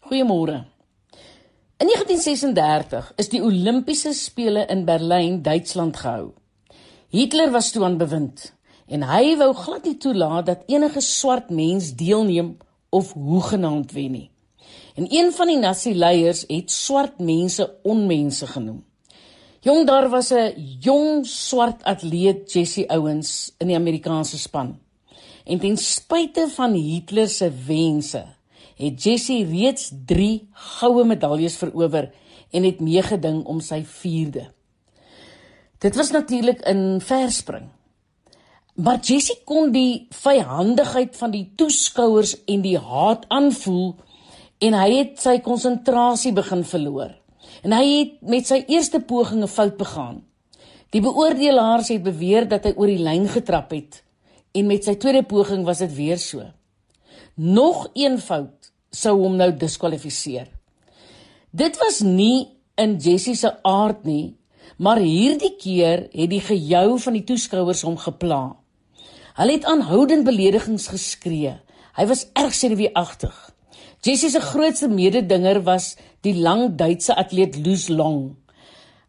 Goeiemôre. In 1936 is die Olimpiese spele in Berlyn, Duitsland gehou. Hitler was toe aan bewind en hy wou glad nie toelaat dat enige swart mens deelneem of hoegenaamd wen nie. En een van die nasie-leiers het swart mense onmense genoem. Jong daar was 'n jong swart atleet Jesse Owens in die Amerikaanse span. En ten spyte van Hitler se wense, het Jesse reeds 3 goue medaljes verower en het meegeding om sy 4de. Dit was natuurlik in verspring. Maar Jesse kon die vyhandigheid van die toeskouers en die haat aanvoel en hy het sy konsentrasie begin verloor en hy het met sy eerste poging 'n fout begaan. Die beoordelaars het beweer dat hy oor die lyn getrap het en met sy tweede poging was dit weer so. Nog een fout sou hom nou diskwalifiseer. Dit was nie in Jessie se aard nie, maar hierdie keer het die gejou van die toeskouers hom gepla. Hulle het aanhoudend beledigings geskree. Hy was erg senuweeagtig. Jessie se grootste mededinger was die lang Duitse atleet Loes Long.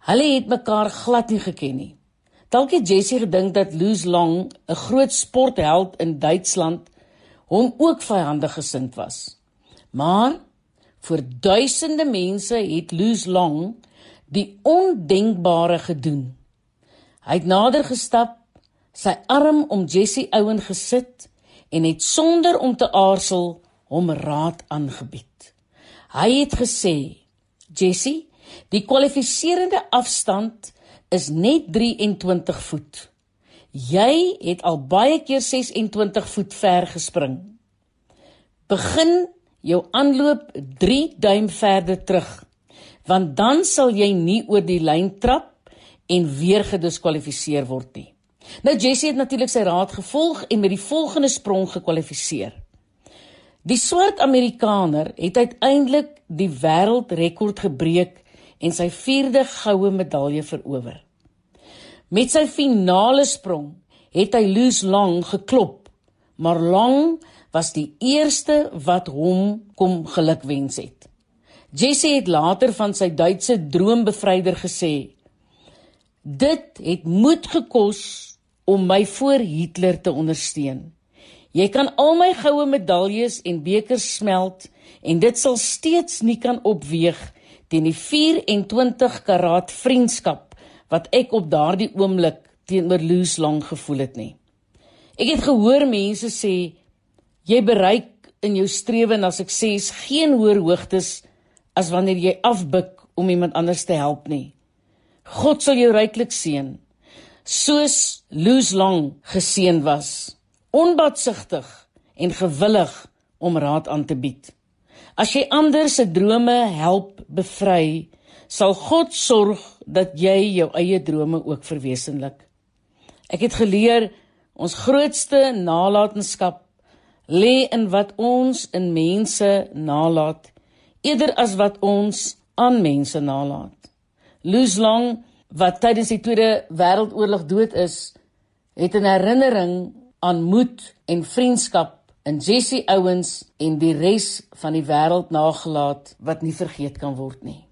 Hulle het mekaar glad nie geken nie. Dalk het Jessie gedink dat Loes Long, 'n groot sportheld in Duitsland, hom ook vyandig gesind was. Maar vir duisende mense het Loes Long die ondenkbare gedoen. Hy het nader gestap, sy arm om Jessie Owen gesit en het sonder om te aarzel hom raad aangebied. Hy het gesê: "Jessie, die kwalifiserende afstand is net 23 voet. Jy het al baie keer 26 voet ver gespring. Begin jou aanloop 3 duim verder terug, want dan sal jy nie oor die lyn trap en weer gediskwalifiseer word nie." Nou Jessie het natuurlik sy raad gevolg en met die volgende sprong gekwalifiseer. Die swart Amerikaner het uiteindelik die wêreldrekord gebreek en sy 4de goue medalje verower. Met sy finale sprong het hy Loos Long geklop, maar Long was die eerste wat hom kom gelukwens het. Jesse het later van sy Duitse droombevryder gesê: "Dit het moed gekos om my voor Hitler te ondersteun." Jy kan al my goue medaljes en bekers smelt en dit sal steeds nie kan opweeg teen die 24 karaat vriendskap wat ek op daardie oomblik teenoor Loos Long gevoel het nie. Ek het gehoor mense sê jy bereik in jou strewe na sukses geen hoër hoogtes as wanneer jy afbuk om iemand anders te help nie. God sal jou ryklik seën soos Loos Long geseën was onbatsigtig en gewillig om raad aan te bied. As jy ander se drome help bevry, sal God sorg dat jy jou eie drome ook verwesenlik. Ek het geleer ons grootste nalatenskap lê in wat ons in mense nalat eerder as wat ons aan mense nalat. Loos Long wat tydens die Tweede Wêreldoorlog dood is, het 'n herinnering aan moed en vriendskap in Jesse Owens en die res van die wêreld nagelaat wat nie vergeet kan word nie.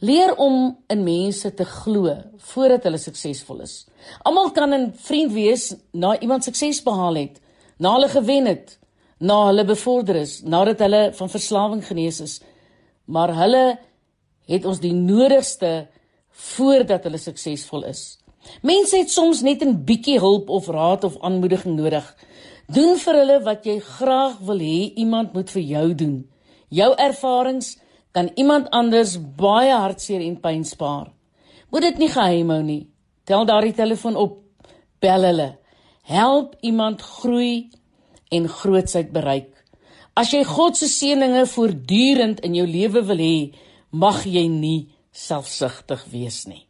Leer om in mense te glo voordat hulle suksesvol is. Almal kan 'n vriend wees na iemand sukses behaal het, na hulle gewen het, na hulle bevorder is, nadat hulle van verslawing genees is, maar hulle het ons die nodigste voordat hulle suksesvol is. Mense het soms net 'n bietjie hulp of raad of aanmoediging nodig. Doen vir hulle wat jy graag wil hê iemand moet vir jou doen. Jou ervarings kan iemand anders baie hartseer en pyn spaar. Moet dit nie geheim hou nie. Tel daardie telefoon op. Bel hulle. Help iemand groei en grootsheid bereik. As jy God se seëninge voortdurend in jou lewe wil hê, mag jy nie selfsugtig wees nie.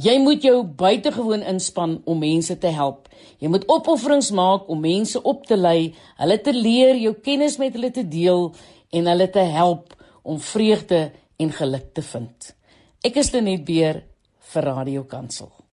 Jy moet jou buitengewoon inspann om mense te help. Jy moet opofferings maak om mense op te lei, hulle te leer, jou kennis met hulle te deel en hulle te help om vreugde en geluk te vind. Ek is Lenet Beer vir Radio Kansel.